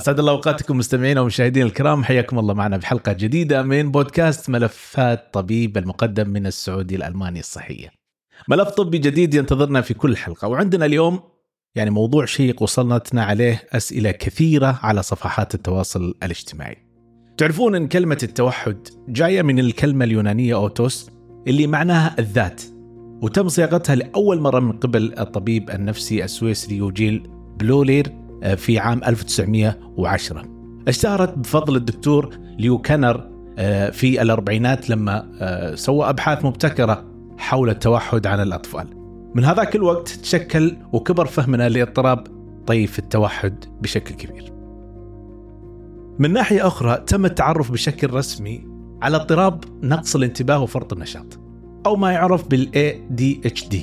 أسعد الله أوقاتكم مستمعينا ومشاهدينا الكرام حياكم الله معنا بحلقة جديدة من بودكاست ملفات طبيب المقدم من السعودي الألماني الصحية. ملف طبي جديد ينتظرنا في كل حلقة وعندنا اليوم يعني موضوع شيق وصلتنا عليه أسئلة كثيرة على صفحات التواصل الاجتماعي. تعرفون إن كلمة التوحد جاية من الكلمة اليونانية أوتوس اللي معناها الذات وتم صياغتها لأول مرة من قبل الطبيب النفسي السويسري يوجيل بلولير في عام 1910 اشتهرت بفضل الدكتور ليو كانر آه، في الأربعينات لما آه، سوى أبحاث مبتكرة حول التوحد عن الأطفال. من هذاك الوقت تشكل وكبر فهمنا لاضطراب طيف التوحد بشكل كبير. من ناحية أخرى تم التعرف بشكل رسمي على اضطراب نقص الانتباه وفرط النشاط أو ما يعرف بال ADHD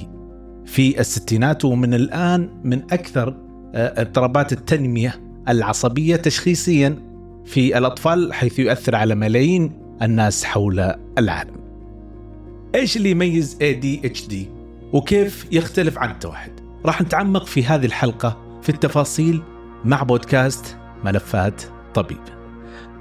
في الستينات ومن الآن من أكثر اضطرابات التنمية العصبية تشخيصيا في الأطفال حيث يؤثر على ملايين الناس حول العالم. إيش اللي يميز ADHD وكيف يختلف عن التوحد؟ راح نتعمق في هذه الحلقة في التفاصيل مع بودكاست ملفات طبيب.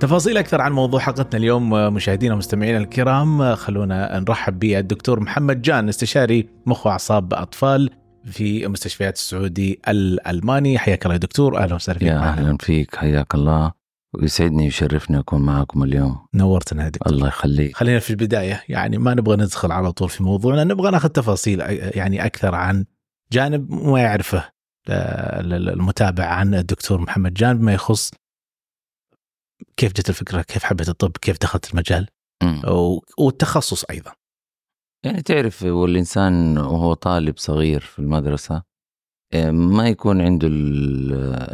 تفاصيل أكثر عن موضوع حلقتنا اليوم مشاهدينا ومستمعينا الكرام خلونا نرحب بالدكتور محمد جان استشاري مخ وأعصاب أطفال في مستشفيات السعودي الألماني. حياك الله يا دكتور. أهلا وسهلا فيك. يا أهلا فيك. حياك الله. ويسعدني ويشرفني أكون معكم اليوم. نورتنا يا دكتور. الله يخليك. خلينا في البداية. يعني ما نبغى ندخل على طول في موضوعنا. نبغى ناخذ تفاصيل يعني أكثر عن جانب ما يعرفه المتابع عن الدكتور محمد. جان بما يخص كيف جت الفكرة كيف حبيت الطب كيف دخلت المجال. والتخصص أيضا. يعني تعرف والإنسان وهو طالب صغير في المدرسة آه، ما يكون عنده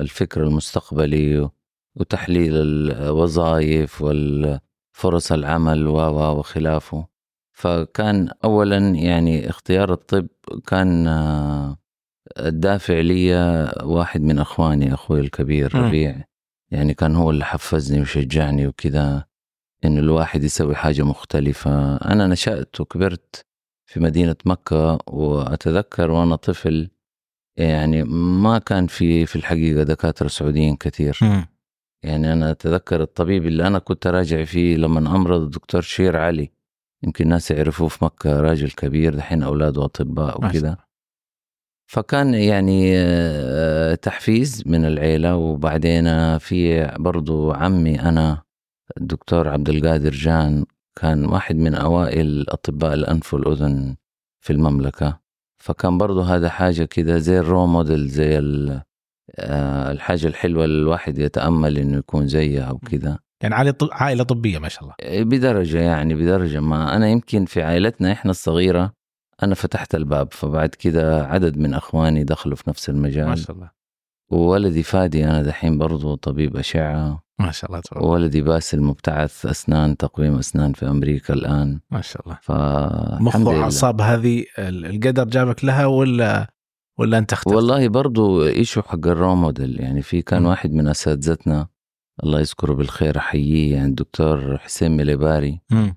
الفكر المستقبلي وتحليل الوظائف والفرص العمل وخلافه. فكان أولا يعني اختيار الطب كان آه، الدافع لي واحد من أخواني أخوي الكبير ربيع يعني كان هو اللي حفزني وشجعني وكذا. إنه الواحد يسوي حاجة مختلفة. أنا نشأت وكبرت في مدينة مكة وأتذكر وأنا طفل يعني ما كان في في الحقيقة دكاترة سعوديين كثير. م. يعني أنا أتذكر الطبيب اللي أنا كنت راجع فيه لما أمرض الدكتور شير علي. يمكن الناس يعرفوه في مكة راجل كبير دحين أولاده أطباء وكذا. فكان يعني آه، تحفيز من العيلة وبعدين في برضو عمي أنا الدكتور عبد القادر جان كان واحد من أوائل أطباء الأنف والأذن في المملكة. فكان برضه هذا حاجة كده زي الرو موديل زي آه، الحاجة الحلوة اللي الواحد يتأمل إنه يكون زيها أو كده. يعني عائلة طبية ما شاء الله. إيه، بدرجة يعني بدرجة ما. أنا يمكن في عائلتنا إحنا الصغيرة أنا فتحت الباب فبعد كده عدد من أخواني دخلوا في نفس المجال. ما شاء الله. وولدي فادي أنا دحين برضه طبيب أشعة. ما شاء الله تبارك ولدي باسل مبتعث أسنان تقويم أسنان في أمريكا الآن ما شاء الله ف مخ واعصاب هذه القدر جابك لها ولا ولا أنت اخترت؟ والله برضو إيشو حق ال role model يعني في كان م. واحد من أساتذتنا الله يذكره بالخير احييه يعني الدكتور حسين مليباري م.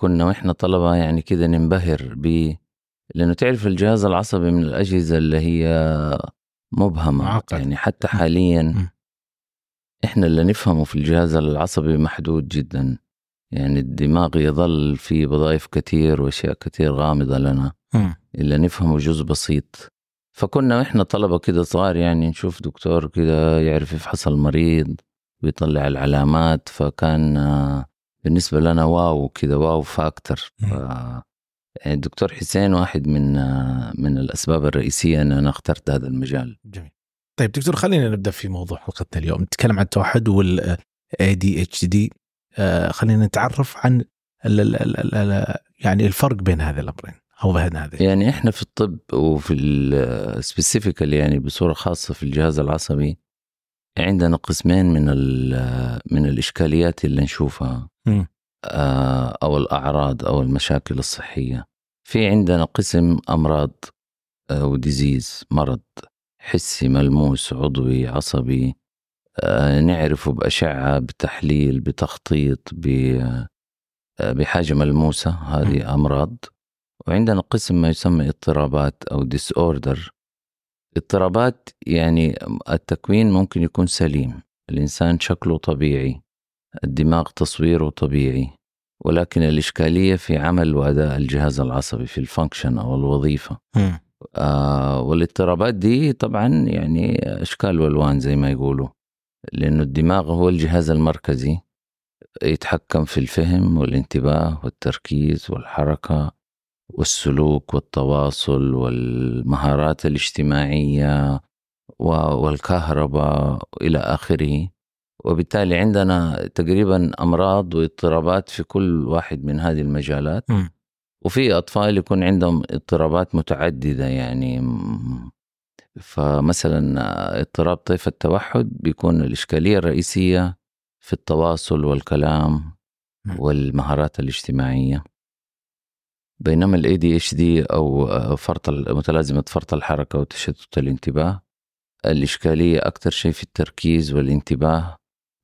كنا وإحنا طلبة يعني كذا ننبهر ب لأنه تعرف الجهاز العصبي من الأجهزة اللي هي مبهمة معقد. يعني حتى حاليا م. إحنا اللي نفهمه في الجهاز العصبي محدود جدا. يعني الدماغ يظل فيه وظائف كثير وأشياء كثير غامضة لنا. الا نفهمه جزء بسيط. فكنا إحنا طلبة كده صغار يعني نشوف دكتور كده يعرف يفحص المريض ويطلع العلامات. فكان بالنسبة لنا wow كده wow factor. ف... يعني الدكتور حسين واحد من من الأسباب الرئيسية إن أنا اخترت هذا المجال. جميل. طيب دكتور خلينا نبدأ في موضوع حلقتنا اليوم. نتكلم عن التوحد وال ADHD آه خلينا نتعرف عن ال ال ال يعني الفرق بين هذه الأمرين أو بين هذه. يعني إحنا في الطب وفي ال specifically يعني بصورة خاصة في الجهاز العصبي عندنا قسمين من من الإشكاليات اللي نشوفها آه أو الأعراض أو المشاكل الصحية. في عندنا قسم أمراض آه و disease مرض. حسي ملموس عضوي عصبي آه، نعرفه بأشعة بتحليل بتخطيط آه، بحاجة ملموسة. هذه أمراض. وعندنا قسم ما يسمى اضطرابات أو disorder اضطرابات يعني التكوين ممكن يكون سليم. الإنسان شكله طبيعي. الدماغ تصويره طبيعي. ولكن الإشكالية في عمل وأداء الجهاز العصبي في الفانكشن أو الوظيفة. مم. آه والاضطرابات دي طبعا يعني أشكال والوان زي ما يقولوا لأنه الدماغ هو الجهاز المركزي يتحكم في الفهم والانتباه والتركيز والحركة والسلوك والتواصل والمهارات الاجتماعية و- والكهرباء إلى آخره وبالتالي عندنا تقريبا أمراض واضطرابات في كل واحد من هذه المجالات مم. وفي أطفال يكون عندهم اضطرابات متعددة يعني فمثلا اضطراب طيف التوحد بيكون الإشكالية الرئيسية في التواصل والكلام مم. والمهارات الاجتماعية بينما ال ADHD أو فرط متلازمة فرط الحركة وتشتت الانتباه الإشكالية أكثر شيء في التركيز والانتباه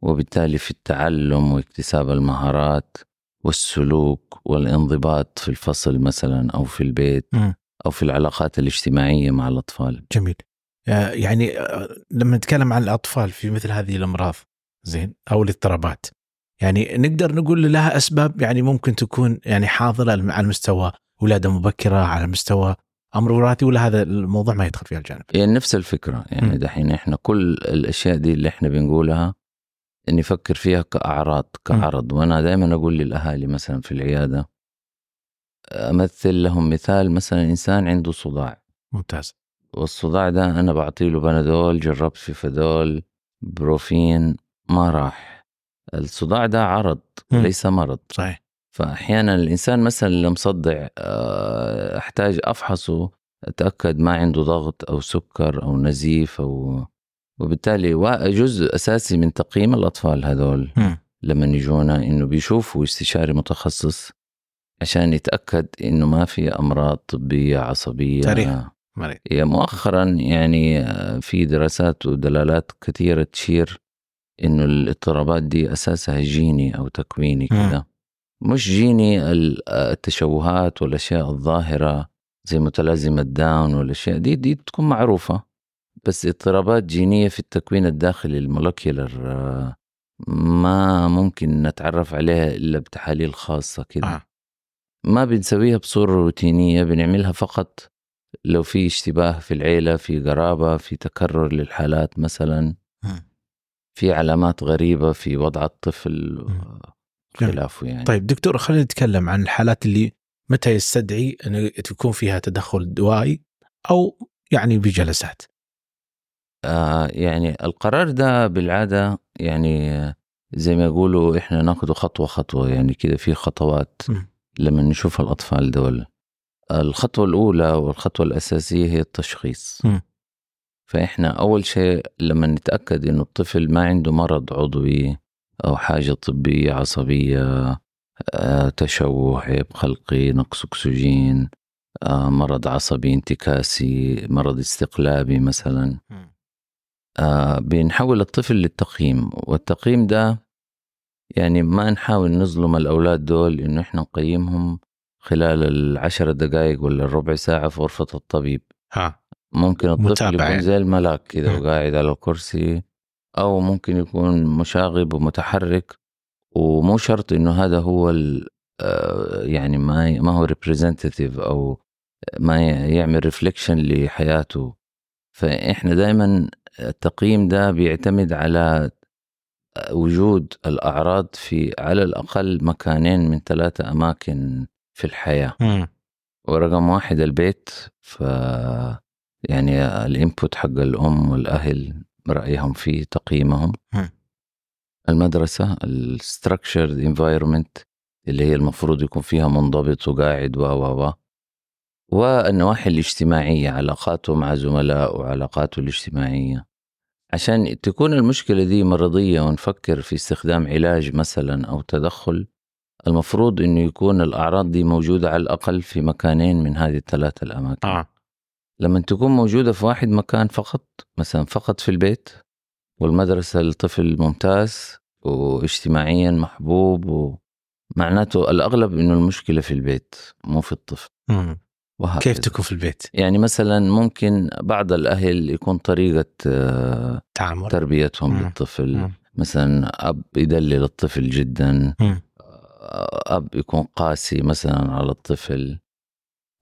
وبالتالي في التعلم واكتساب المهارات والسلوك والانضباط في الفصل مثلا أو في البيت مم. أو في العلاقات الاجتماعية مع الأطفال جميل آه، يعني آه، لما نتكلم عن الأطفال في مثل هذه الأمراض زين أو الاضطرابات يعني نقدر نقول لها أسباب يعني ممكن تكون يعني حاضرة على مستوى ولادة مبكرة على مستوى أمر وراثي ولا هذا الموضوع ما يدخل في الجانب يعني نفس الفكرة يعني. دحين إحنا كل الأشياء دي اللي إحنا بنقولها نفكر فيها كأعراض كعرض. وأنا دائما أقول للأهالي مثلا في العيادة أمثل لهم مثال مثلا إنسان عنده صداع. ممتاز. والصداع ده أنا بعطيله بنادول جربت في فدول بروفين ما راح. الصداع ده عرض مم. وليس مرض. صحيح. فأحيانا الإنسان مثلا اللي مصدع آه، أحتاج أفحصه أتأكد ما عنده ضغط أو سكر أو نزيف أو وبالتالي جزء أساسي من تقييم الأطفال هذول. لما يجونا إنه بيشوفوا استشاري متخصص عشان يتأكد إنه ما في أمراض طبية عصبية تاريخ. مريض مؤخرا يعني آه، في دراسات ودلالات كثيرة تشير إنه الاضطرابات دي أساسها جيني أو تكويني. كده مش جيني ال- التشوهات والأشياء الظاهرة زي متلازمة داون والأشياء دي دي تكون معروفة بس اضطرابات جينية في التكوين الداخلي ال molecular آه، ما ممكن نتعرف عليها إلا بتحاليل خاصة كده آه. ما بنسويها بصورة روتينية بنعملها فقط لو في اشتباه في العيلة في قرابة في تكرر للحالات مثلا. في علامات غريبة في وضع الطفل. جميل. خلافه يعني طيب دكتور خلينا نتكلم عن الحالات اللي متى يستدعي إن تكون فيها تدخل دوائي أو يعني بجلسات آه يعني القرار ده بالعادة يعني زي ما يقولوا إحنا ناخده خطوة خطوة يعني كده في خطوات. لما نشوف الأطفال دول الخطوة الأولى والخطوة الأساسية هي التشخيص مم. فإحنا أول شيء لما نتأكد إنه الطفل ما عنده مرض عضوي أو حاجة طبية عصبية آه، تشوه عيب خلقي نقص أكسجين آه، مرض عصبي انتكاسي مرض استقلابي مثلا مم. آه، بنحول الطفل للتقييم والتقييم ده يعني ما نحاول نظلم الأولاد دول إنه إحنا نقيمهم خلال العشر دقائق ولا الربع ساعة في غرفة الطبيب ها ممكن الطفل يكون. زي الملاك كده. وقاعد على الكرسي أو ممكن يكون مشاغب ومتحرك ومو شرط إنه هذا هو ال- آه، يعني ما ما هو ريبريزنتيف أو ما يعمل reflection لحياته فإحنا دائما التقييم ده بيعتمد على وجود الأعراض في على الأقل مكانين من ثلاثة أماكن في الحياة. ورقم واحد البيت ف يعني ال input حق الأم والأهل رأيهم فيه تقييمهم. المدرسة ال structured environment اللي هي المفروض يكون فيها منضبط وقاعد و و و والنواحي الاجتماعية علاقاته مع زملائه وعلاقاته الاجتماعية عشان تكون المشكلة دي مرضية ونفكر في استخدام علاج مثلا أو تدخل المفروض أنه يكون الأعراض دي موجودة على الأقل في مكانين من هذه الثلاثة الأماكن. آه. لما تكون موجودة في واحد مكان فقط مثلا فقط في البيت والمدرسة الطفل ممتاز واجتماعيا محبوب ومعناته الأغلب أنه المشكلة في البيت مو في الطفل. مم. وهكذا كيف تكون في البيت يعني مثلا ممكن بعض الأهل يكون طريقة آه، تعامل تربيتهم مم. للطفل مم. مثلا أب يدلل الطفل جدا مم. أب يكون قاسي مثلا على الطفل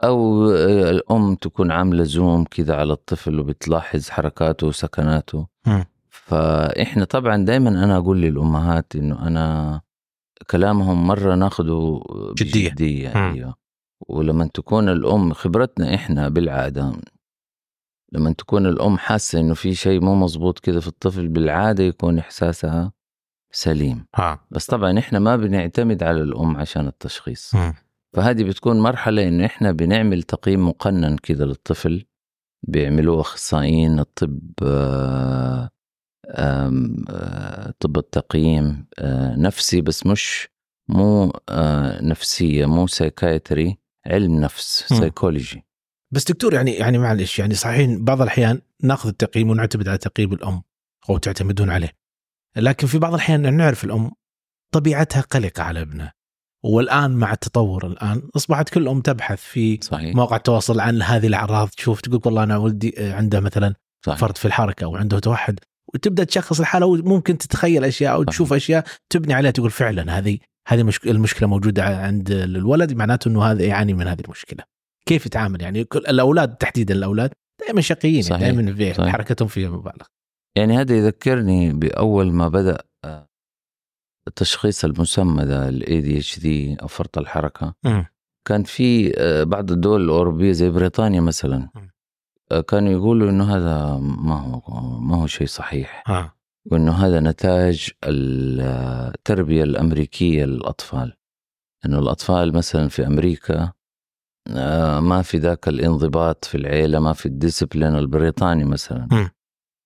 أو آه، الأم تكون عاملة زوم كده على الطفل وبتلاحظ حركاته وسكناته مم. فإحنا طبعا دايما أنا أقول للأمهات إنه أنا كلامهم مرة ناخده جدية. بجدية مم. ولما تكون الأم خبرتنا إحنا بالعادة لما تكون الأم حاسة إنه في شيء مو مزبوط كده في الطفل بالعادة يكون إحساسها سليم. ها. بس طبعا إحنا ما بنعتمد على الأم عشان التشخيص. مم. فهذه بتكون مرحلة إنه إحنا بنعمل تقييم مقنن كده للطفل بيعملوه أخصائيين الطب آه، آه، طب التقييم آه، نفسي بس مش مو نفسية مو psychiatry علم نفس مم. سايكولوجي بس دكتور يعني يعني معلش يعني صحيح بعض الأحيان نأخذ التقييم ونعتمد على تقييم الأم أو تعتمدون عليه. لكن في بعض الأحيان نعرف الأم طبيعتها قلقة على ابنها والآن مع التطور الآن أصبحت كل أم تبحث في صحيح. مواقع التواصل عن هذه الأعراض. تشوف تقول والله أنا ولدي عنده مثلا صحيح. فرط في الحركة أو عنده توحد. وتبدأ تشخص الحالة وممكن تتخيل أشياء أو. تشوف أشياء تبني عليها تقول فعلا هذه هذه مشك... المشكلة موجودة عند الولد معناته إنه هذا يعاني من هذه المشكلة. كيف يتعامل يعني كل الأولاد تحديدا الأولاد دائما شقيين دائما في. حركتهم فيها مبالغ. يعني هذا يذكرني بأول ما بدأ آه، تشخيص المسمى ده ال ADHD أو فرط الحركة مم. كان في آه، بعض الدول الأوروبية زي بريطانيا مثلا مم. آه، كانوا يقولوا إنه هذا ما هو ما هو شيء صحيح ها وإنه هذا نتاج التربية الأمريكية للأطفال إنه الأطفال مثلا في أمريكا آه، ما في ذاك الانضباط في العيلة ما في الديسبلين البريطاني مثلا مم.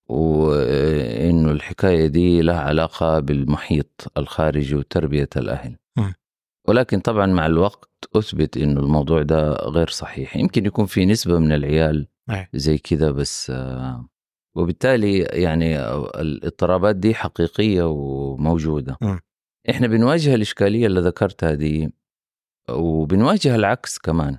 وإنه الحكاية دي لها علاقة بالمحيط الخارجي وتربية الأهل مم. ولكن طبعا مع الوقت أثبت إنه الموضوع ده غير صحيح يمكن يكون في نسبة من العيال. زي كده بس آه، وبالتالي يعني الاضطرابات دي حقيقية وموجودة مم. إحنا بنواجه الإشكالية اللي ذكرتها دي وبنواجه العكس كمان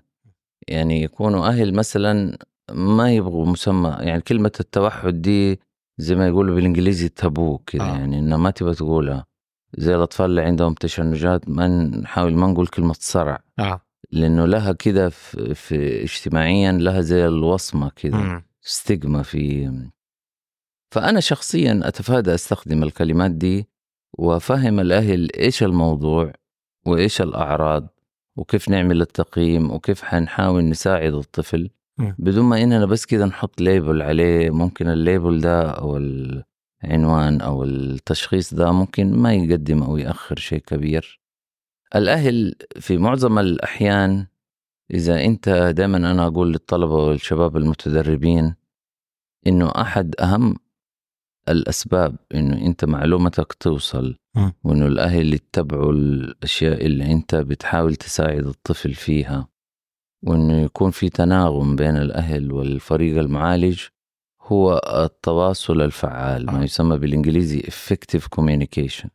يعني يكونوا أهل مثلا ما يبغوا مسمى يعني كلمة التوحد دي زي ما يقولوا بالإنجليزي تابو كده آه. آه. يعني إنه ما تبغى تقولها زي الأطفال اللي عندهم تشنجات ما نحاول ما نقول كلمة صرع آه لأنه لها كده في, في اجتماعيا لها زي الوصمة كده. stigma في فأنا شخصيا أتفادى أستخدم الكلمات دي وأفهم الأهل إيش الموضوع وإيش الأعراض وكيف نعمل التقييم وكيف حنحاول نساعد الطفل مم. بدون ما إننا بس كده نحط label عليه ممكن ال label ده أو العنوان أو التشخيص ده ممكن ما يقدم أو يأخر شيء كبير الأهل في معظم الأحيان إذا أنت دائما أنا أقول للطلبة والشباب المتدربين إنه أحد أهم الأسباب إنه أنت معلومتك توصل مم. وإنه الأهل يتبعوا الأشياء اللي أنت بتحاول تساعد الطفل فيها وإنه يكون في تناغم بين الأهل والفريق المعالج هو التواصل الفعال آه. ما يسمى بالإنجليزي effective communication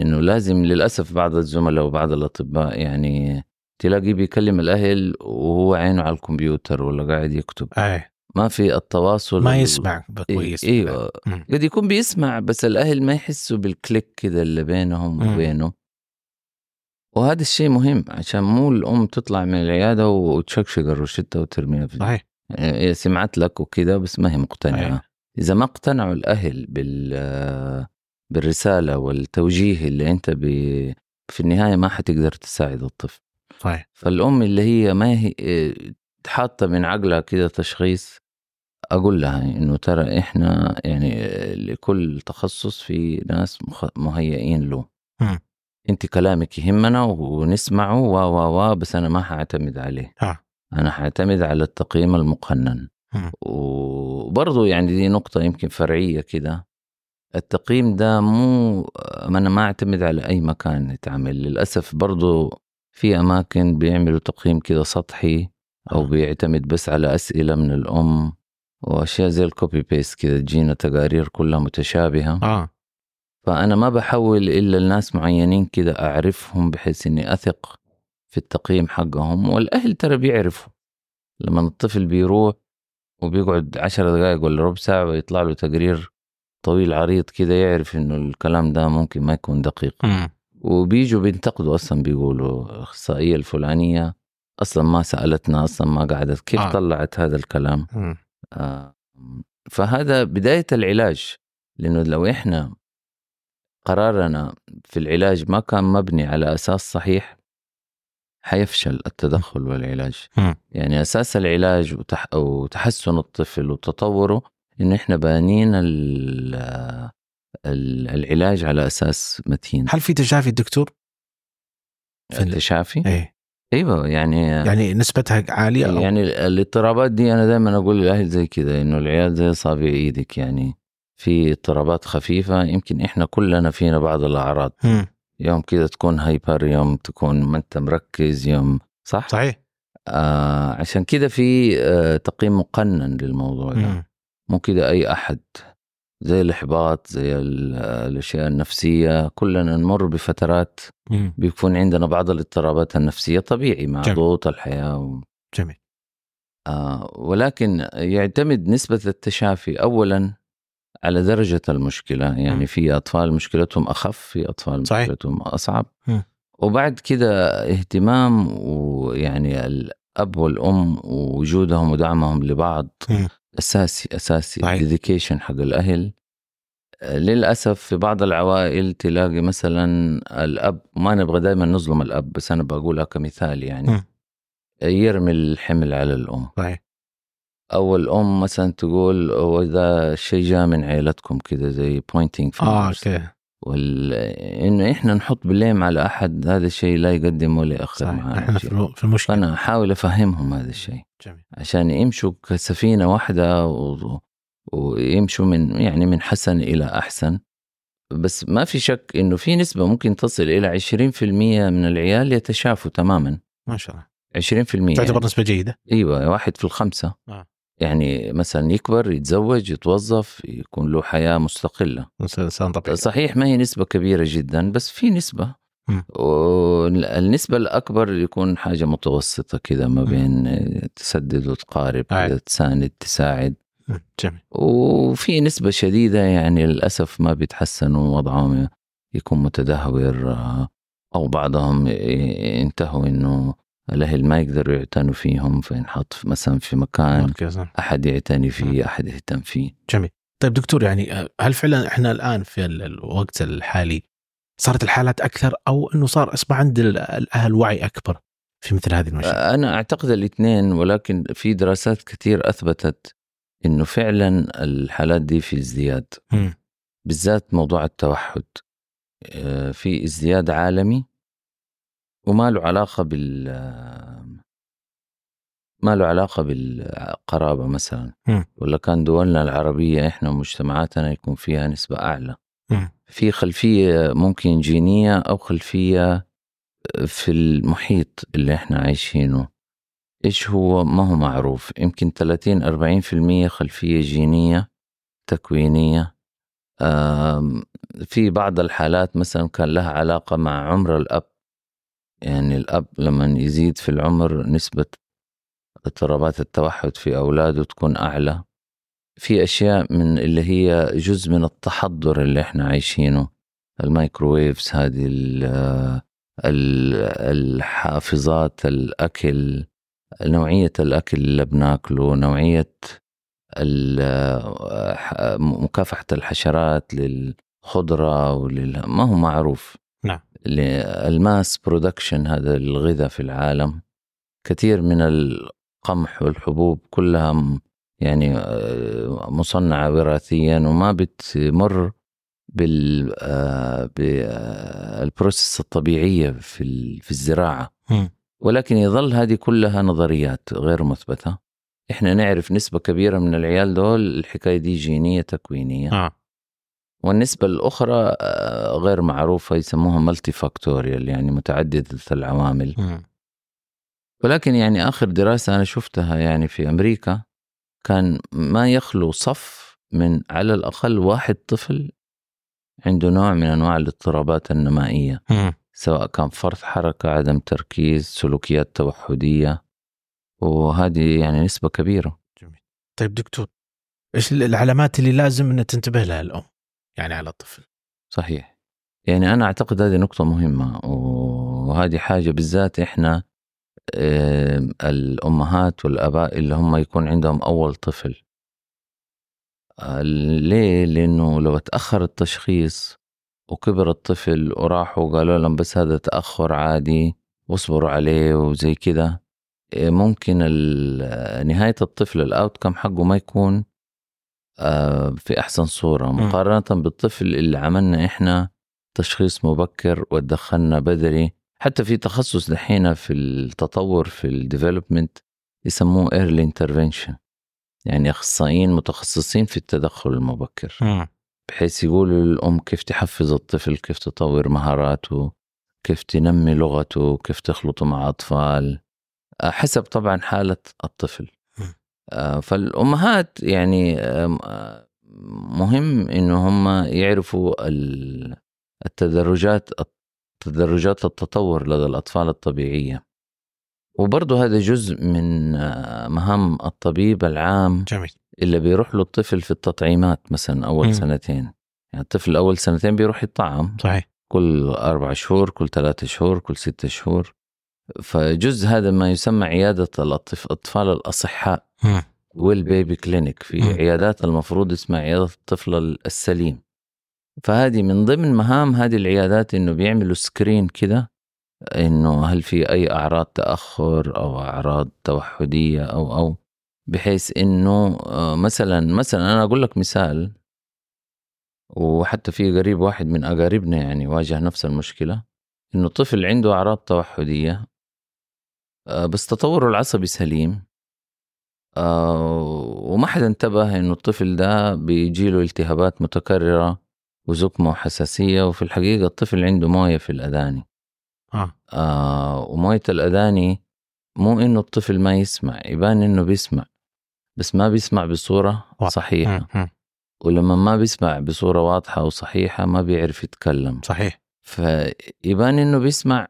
إنه لازم للأسف بعض الزملاء وبعض الأطباء يعني تلاقيه بيكلم الأهل وهو عينه على الكمبيوتر ولا قاعد يكتب اي ما في التواصل ما يسمع إيه كويس أيوه مم. قد يكون بيسمع بس الأهل ما يحسوا بالكليك كده اللي بينهم مم. وبينه. وهذا الشيء مهم عشان مو الأم تطلع من العيادة وتشكشق الروشتة وترميها في صحيح. يعني هي سمعت لك وكده بس ما هي مقتنعة. صحيح. إذا ما اقتنعوا الأهل بال بالرسالة والتوجيه اللي أنت ب... في النهاية ما حتقدر تساعد الطفل. صحيح. فالأم اللي هي ما هي إيه، حاطة من عقلها كده تشخيص أقول لها إنه ترى إحنا يعني لكل تخصص في ناس مهيئين له. مم. أنت كلامك يهمنا ونسمعه و و و بس أنا ما حأعتمد عليه. آه. أنا حأعتمد على التقييم المقنن. وبرضه يعني دي نقطة يمكن فرعية كده. التقييم ده مو أنا ما أعتمد على أي مكان يتعمل. للأسف برضه في أماكن بيعملوا تقييم كده سطحي أو آه. بيعتمد بس على أسئلة من الأم. واشياء زي ال copy paste كده تجينا تقارير كلها متشابهة آه فأنا ما بحول إلا لناس معينين كده أعرفهم بحيث إني أثق في التقييم حقهم والأهل ترى بيعرفوا لما الطفل بيروح وبيقعد عشر دقائق ولا ربع ساعة ويطلع له تقرير طويل عريض كده يعرف إنه الكلام ده ممكن ما يكون دقيق مم. وبيجوا بينتقدوا أصلا بيقولوا الاخصائيه الفلانية أصلا ما سألتنا أصلا ما قعدت كيف آه. طلعت هذا الكلام مم. فهذا بداية العلاج لأنه لو إحنا قرارنا في العلاج ما كان مبني على أساس صحيح حيفشل التدخل والعلاج. يعني أساس العلاج وتح... وتحسن الطفل وتطوره إن إحنا بانين ال... ال- العلاج على أساس متين هل في تشافي دكتور؟ في ال- التشافي إيه أيوه يعني يعني نسبتها عالية أو يعني الاضطرابات دي أنا دائما أقول للأهل زي كذا إنه العيال زي اصابع إيدك يعني في اضطرابات خفيفة يمكن إحنا كلنا فينا بعض الأعراض مم. يوم كذا تكون هايبر يوم تكون ما أنت مركز يوم صح صحيح آه عشان كذا في آه تقييم مقنن للموضوع ده. مو كذا أي أحد زي الإحباط زي ال- الأشياء النفسية كلنا نمر بفترات مم. بيكون عندنا بعض الاضطرابات النفسية طبيعي مع جميل. ضغوط الحياة و... جميل آه ولكن يعتمد نسبة التشافي أولا على درجة المشكلة يعني مم. في أطفال مشكلتهم أخف في أطفال صحيح. مشكلتهم أصعب مم. وبعد كده اهتمام ويعني الأب والأم ووجودهم ودعمهم لبعض مم. أساسي أساسي. صحيح. ديديكيشن حق الأهل. آه، للأسف في بعض العوائل تلاقي مثلا الأب ما نبغى دائما نظلم الأب بس أنا بقولها كمثال يعني. مم. يرمي الحمل على الأم. صحيح. أو الأم مثلا تقول هو ده الشيء جاء من عائلتكم كده زي pointing آه أوكي. وال... إنه إحنا نحط blame على أحد هذا الشيء لا يقدم ولا ياخر صحيح. معنا إحنا شيء. في المشكلة. فأنا أحاول أفهمهم هذا الشيء. جميل. عشان يمشوا كسفينة واحدة و... ويمشوا من يعني من حسن إلى أحسن. بس ما في شك إنه في نسبة ممكن تصل إلى 20% من العيال يتشافوا تماما. ما شاء الله. 20% تعتبر يعني. نسبة جيدة؟ إيوه واحد في الخمسة. آه. يعني مثلا يكبر يتزوج يتوظف يكون له حياة مستقلة انسان طبيعي صحيح ما هي نسبة كبيرة جدا بس في نسبة مم. والنسبة الأكبر يكون حاجة متوسطة كده ما. بين تسدد وتقارب. تساند تساعد. جميل وفي نسبة شديدة يعني للأسف ما بيتحسنوا وضعهم يكون متدهور آه، أو بعضهم ينتهوا إنه الأهل ما يقدروا يعتنوا فيهم فينحط في- مثلا في مكان مركز أحد يعتني. فيه أحد يهتم فيه. جميل. طيب دكتور يعني هل فعلا إحنا الآن في ال- الوقت الحالي صارت الحالات أكثر أو إنه صار أصبح عند ال- الأهل وعي أكبر في مثل هذه المشاكل؟ أنا أعتقد الاثنين ولكن في دراسات كثير أثبتت إنه فعلا الحالات دي في ازدياد. بالذات موضوع التوحد. في ازدياد عالمي وما له علاقة بال ما له علاقة بالقرابة مثلا. مم. ولا كان دولنا العربية إحنا ومجتمعاتنا يكون فيها نسبة أعلى. مم. في خلفية ممكن جينية أو خلفية في المحيط اللي إحنا عايشينه. إيش هو؟ ما هو معروف. يمكن 30-40% خلفية جينية تكوينية. آم، في بعض الحالات مثلا كان لها علاقة مع عمر الأب. يعني الأب لما يزيد في العمر نسبة اضطرابات التوحد في أولاده تكون أعلى في أشياء من اللي هي جزء من التحضر اللي إحنا عايشينه الميكروويفز هذه ال- الحافظات الأكل نوعية الأكل اللي بناكله نوعية ح- مكافحة الحشرات للخضرة. ما هو معروف ال mass production هذا الغذاء في العالم. كثير من القمح والحبوب كلها يعني آه، مصنعة وراثيا وما بتمر بال آه، بال process الطبيعية في في الزراعة. ولكن يظل هذه كلها نظريات غير مثبتة. إحنا نعرف نسبة كبيرة من العيال دول الحكاية دي جينية تكوينية. آه والنسبة الأخرى آه، غير معروفة يسموها مالتي فاكتوريال يعني متعددة العوامل. ولكن يعني آخر دراسة أنا شفتها يعني في أمريكا كان ما يخلو صف من على الأقل واحد طفل عنده نوع من أنواع الاضطرابات النمائية. سواء كان فرط حركة عدم تركيز سلوكيات توحدية. وهذه يعني نسبة كبيرة. طيب دكتور إيش العلامات اللي لازم ان تنتبه لها الأم؟ يعني على الطفل. صحيح. يعني أنا أعتقد هذه نقطة مهمة وهذه حاجة بالذات إحنا آه، الأمهات والآباء اللي هم يكون عندهم أول طفل. آه، ليه؟ لأنه لو تأخر التشخيص وكبر الطفل وراحوا قالوا لهم بس هذا تأخر عادي واصبروا عليه وزي كده آه، ممكن نهاية الطفل ال outcome حقه ما يكون في أحسن صورة. مقارنة بالطفل اللي عملنا إحنا تشخيص مبكر وتدخلنا بدري حتى في تخصص دحين في التطور في ال development يسموه early intervention يعني أخصائيين متخصصين في التدخل المبكر. بحيث يقولوا للأم كيف تحفز الطفل كيف تطور مهاراته كيف تنمي لغته كيف تخلطه مع أطفال. آه، حسب طبعا حالة الطفل. آه، فالأمهات يعني آه، مهم انه هم يعرفوا التدرجات تدرجات التطور لدى الأطفال الطبيعية. وبرضه هذا جزء من آه، مهام الطبيب العام جميل. اللي بيروح له الطفل في التطعيمات مثلا أول م. سنتين. يعني الطفل أول سنتين بيروح يطعم صحيح. كل أربع شهور كل ثلاثة شهور كل ستة شهور. فجزء هذا ما يسمى عيادة الأطفال الأصحاء well baby clinic في. عيادات المفروض اسمها عيادة الطفل السليم فهذه من ضمن مهام هذه العيادات إنه بيعملوا screen كده إنه هل في أي أعراض تأخر أو أعراض توحدية أو أو بحيث إنه آه، مثلا مثلا أنا أقول لك مثال وحتى في قريب واحد من أقاربنا يعني واجه نفس المشكلة إنه طفل عنده أعراض توحدية بس تطوره العصبي سليم. آه، وما حدا انتبه إنه الطفل ده بيجيله التهابات متكررة وزكمة وحساسية وفي الحقيقة الطفل عنده موية في الأذاني. آه. آه وموية الأذاني مو إنه الطفل ما يسمع يبان إنه بيسمع بس ما بيسمع بصورة صحيحة. ولما ما بيسمع بصورة واضحة وصحيحة ما بيعرف يتكلم. صحيح. فيبان إنه بيسمع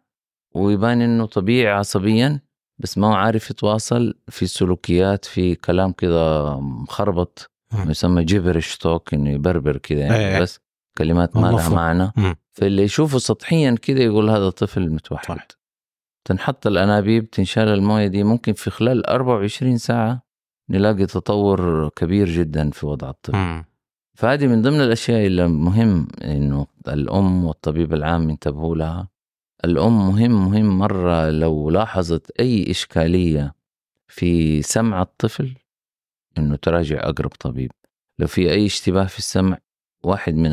ويبان إنه طبيعي عصبيا بس ما هو عارف يتواصل في سلوكيات في كلام كده مخربط يسمى جبرش توك إنه يبربر كده يعني أيه. بس كلمات ما لها معنى. فاللي يشوفه سطحيا كده يقول هذا طفل متوحد صح. تنحط الأنابيب تنشال الموية دي ممكن في خلال 24 ساعة نلاقي تطور كبير جدا في وضع الطفل. فهذه من ضمن الأشياء اللي مهم إنه الأم والطبيب العام ينتبهوا لها الأم مهم مهم مرة لو لاحظت أي إشكالية في سمع الطفل إنه تراجع أقرب طبيب. لو في أي اشتباه في السمع واحد من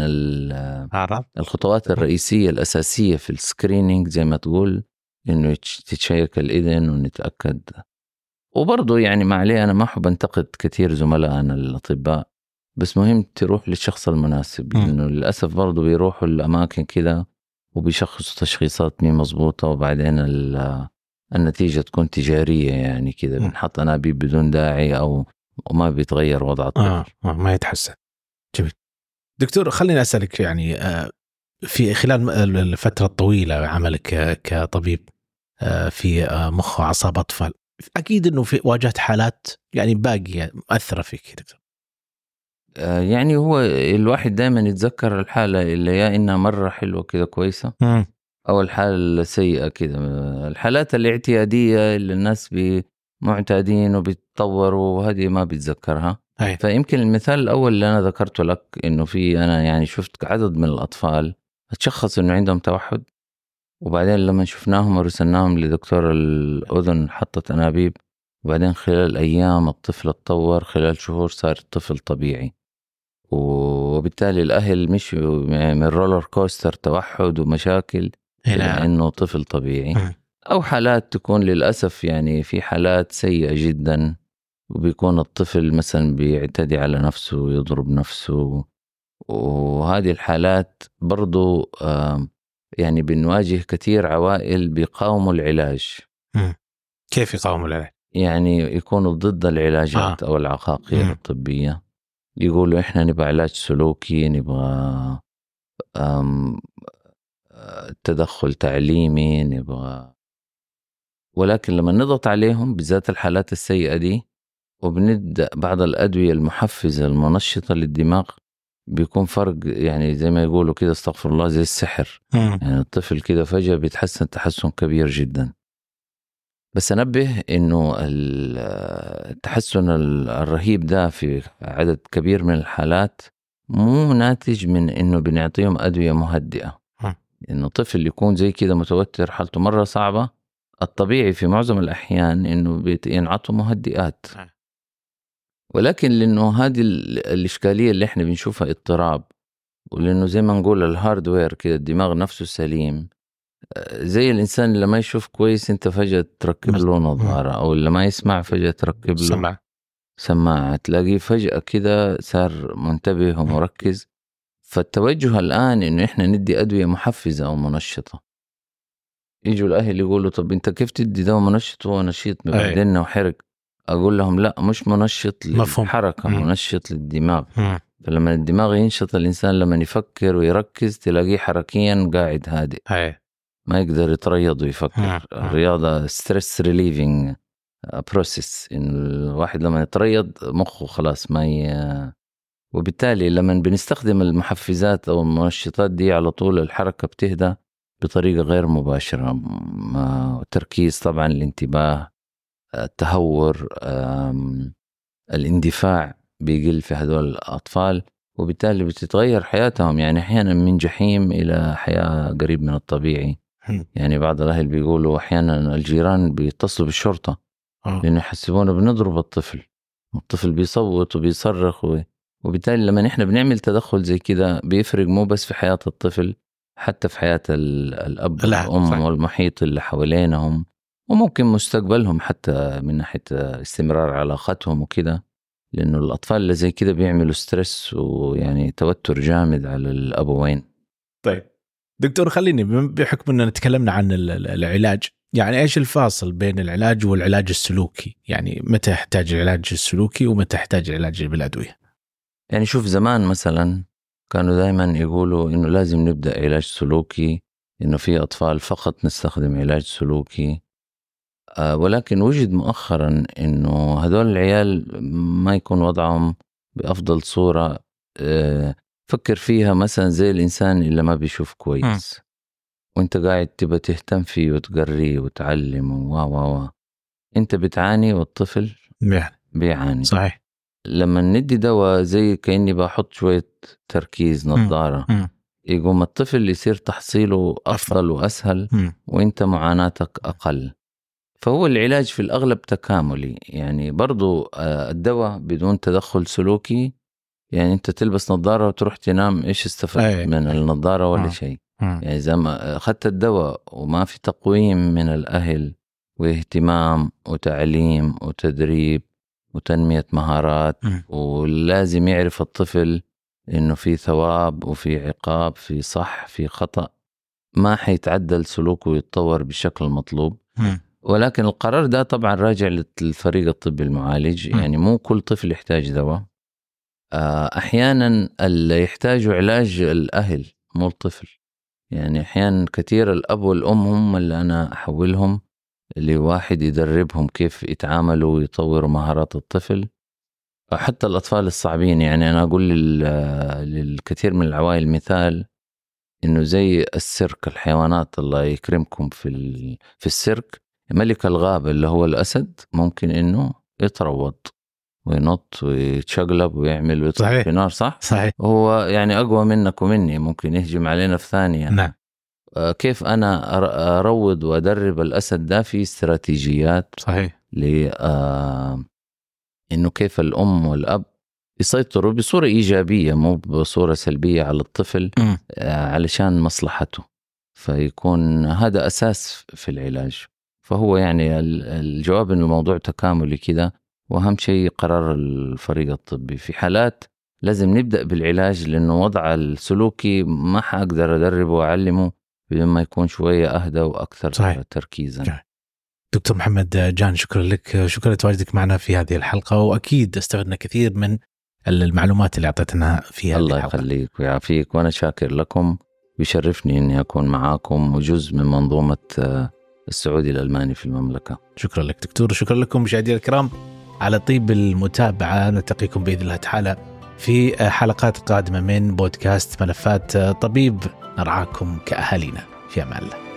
الخطوات الرئيسية الأساسية في ال screening زي ما تقول إنه تتشيك الأذن ونتأكد. وبرضه يعني ما عليه أنا ما أحب أنتقد كثير زملائنا الأطباء بس مهم تروح للشخص المناسب. لأنه للأسف برضه بيروحوا الأماكن كده وبيشخصوا تشخيصات مي مظبوطة وبعدين النتيجة تكون تجارية يعني كده بنحط أنابيب بدون داعي أو وما بيتغير وضع الطفل آه. آه. ما يتحسن جميل دكتور خليني أسألك يعني آه، في خلال الفترة الطويلة عملك كطبيب آه، في آه، مخ واعصاب أطفال أكيد إنه في واجهت حالات يعني باقية مؤثره فيك دكتور يعني هو الواحد دائما يتذكر الحالة اللي يا إنها مرة حلوة كده كويسة. أو الحالة السيئة كده الحالات الاعتيادية اللي الناس معتادين وبيتطوروا وهذه ما بيتذكرها هي. فيمكن المثال الأول اللي أنا ذكرته لك إنه في أنا يعني شفت عدد من الأطفال تشخص إنه عندهم توحد وبعدين لما شفناهم ورسلناهم لدكتور الأذن حطت أنابيب وبعدين خلال أيام الطفل اتطور خلال شهور صار الطفل طبيعي وبالتالي الأهل مشوا من roller coaster توحد ومشاكل إلى إنه طفل طبيعي. أو حالات تكون للأسف يعني في حالات سيئة جدا وبيكون الطفل مثلا بيعتدي على نفسه ويضرب نفسه. وهذه الحالات برضو يعني بنواجه كثير عوائل بيقاوموا العلاج. كيف يقاوموا العلاج؟ يعني يكونوا ضد العلاجات آه. أو العقاقير الطبية. يقولوا إحنا نبغى علاج سلوكي نبغى تدخل تعليمي نبغى. ولكن لما نضغط عليهم بالذات الحالات السيئة دي وبنبدأ بعض الأدوية المحفزة المنشطة للدماغ بيكون فرق يعني زي ما يقولوا كده استغفر الله زي السحر. يعني الطفل كده فجأة بيتحسن تحسن كبير جدا. بس أنبه إنه التحسن الرهيب ده في عدد كبير من الحالات مو ناتج من إنه بنعطيهم أدوية مهدئة. إنه طفل يكون زي كده متوتر حالته مرة صعبة الطبيعي في معظم الأحيان إنه ينعطوا مهدئات. ولكن لأنه هذه الإشكالية اللي إحنا بنشوفها اضطراب ولأنه زي ما نقول الهاردوير كده الدماغ نفسه سليم زي الإنسان اللي ما يشوف كويس أنت فجأة تركب له نظارة أو اللي ما يسمع فجأة تركب له سماعة. سماعة. تلاقيه فجأة كده صار منتبه ومركز. فالتوجه الآن إنه إحنا ندي أدوية محفزة أو منشطة. يجوا الأهل يقولوا طب أنت كيف تدي دواء منشط وهو نشيط؟ ببهدلنا وحرق. أقول لهم لا مش منشط للحركة مفهوم. منشط للدماغ. مم. فلما الدماغ ينشط الإنسان لما يفكر ويركز تلاقيه حركيا قاعد هادئ. هي. ما يقدر يتريض ويفكر. الرياضة stress relieving بروسيس انه الواحد لما يتريض مخه خلاص ما ي... وبالتالي لما بنستخدم المحفزات أو المنشطات دي على طول الحركة بتهدى بطريقة غير مباشرة. تركيز طبعا الانتباه التهور الاندفاع بيقل في هذول الأطفال وبالتالي بتتغير حياتهم. يعني أحيانا من جحيم إلى حياة قريب من الطبيعي. يعني بعض الأهل بيقولوا أحيانا الجيران بيتصلوا بالشرطة آه. لأنه يحسبونا بنضرب الطفل. الطفل بيصوت وبيصرخ و... وبالتالي لما نحن بنعمل تدخل زي كده بيفرق مو بس في حياة الطفل حتى في حياة الأب والأم والمحيط اللي حوالينهم وممكن مستقبلهم حتى من ناحية استمرار علاقتهم وكده. لأنه الأطفال اللي زي كده بيعملوا ستريس ويعني توتر جامد على الأبوين. طيب. دكتور خليني بحكم إننا تكلمنا عن العلاج يعني إيش الفاصل بين العلاج والعلاج السلوكي؟ يعني متى يحتاج العلاج السلوكي ومتى يحتاج العلاج بالادويه يعني شوف زمان مثلا كانوا دائما يقولوا إنه لازم نبدأ علاج سلوكي إنه في أطفال فقط نستخدم علاج سلوكي. آه، ولكن وجد مؤخرا إنه هذول العيال ما يكون وضعهم بأفضل صورة آه، فكر فيها مثلا زي الإنسان اللي ما بيشوف كويس م. وأنت قاعد تبى تهتم فيه وتقريه وتعلمه و و و أنت بتعاني والطفل بيعاني بيعاني صحيح لما ندي دواء زي كأني بحط شوية تركيز نظارة م. م. يقوم الطفل يصير تحصيله أفضل وأسهل م. وأنت معاناتك أقل فهو العلاج في الأغلب تكاملي يعني برضو آه، الدواء بدون تدخل سلوكي يعني أنت تلبس نظارة وتروح تنام إيش استفدت من النظارة ولا شيء؟ يعني إذا ما أخذت الدواء وما في تقويم من الأهل واهتمام وتعليم وتدريب وتنمية مهارات م. ولازم يعرف الطفل إنه في ثواب وفي عقاب في صح في خطأ. ما حيتعدل سلوكه ويتطور بالشكل المطلوب م. ولكن القرار ده طبعا راجع للفريق الطبي المعالج. يعني مو كل طفل يحتاج دواء. آه، أحيانا اللي يحتاجوا علاج الأهل مو الطفل. يعني أحيانا كثير الأب والأم هم اللي أنا أحولهم لواحد يدربهم كيف يتعاملوا ويطوروا مهارات الطفل. حتى الأطفال الصعبين يعني أنا أقول للكثير من العوائل مثال إنه زي السيرك الحيوانات الله يكرمكم في في السيرك. ملك الغابة اللي هو الأسد ممكن إنه يتروض. وينط ويتشقلب ويعمل ويطلع صحيح. في نار صح؟ صحيح. هو يعني أقوى منك ومني ممكن يهجم علينا في ثانية. نعم. آه، كيف أنا أروض وأدرب الأسد؟ ده في استراتيجيات صحيح. ل آه إنه كيف الأم والأب يسيطروا بصورة إيجابية مو بصورة سلبية على الطفل آه علشان مصلحته. فيكون هذا أساس في العلاج. فهو يعني الجواب إنه الموضوع تكاملي كده. وأهم شيء قرار الفريق الطبي. في حالات لازم نبدأ بالعلاج لأنه وضع السلوكي ما حأقدر أدربه وأعلمه بدون ما يكون شوية أهدى وأكثر صحيح. تركيزا. صحيح. دكتور محمد جان شكرا لك. شكرا لتواجدك معنا في هذه الحلقة وأكيد استفدنا كثير من المعلومات اللي أعطيتنا في هذه الله الحلقة. الله يخليك ويعافيك وأنا شاكر لكم. ويشرفني إني أكون معاكم وجزء من منظومة السعودي الألماني في المملكة. شكرا لك دكتور شكرا لكم مشاهدينا الكرام. على طيب المتابعة. نلتقيكم بإذن الله تعالى في حلقات قادمة من بودكاست ملفات طبيب. نرعاكم كأهالينا. في أمان الله.